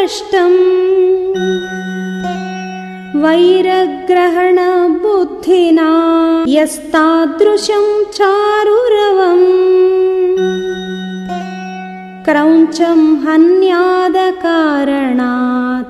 कष्टम्। वैरग्रहणबुद्धिना यस्तादृशम् चारुरवम्। क्रौञ्चम् हन्यादकारणा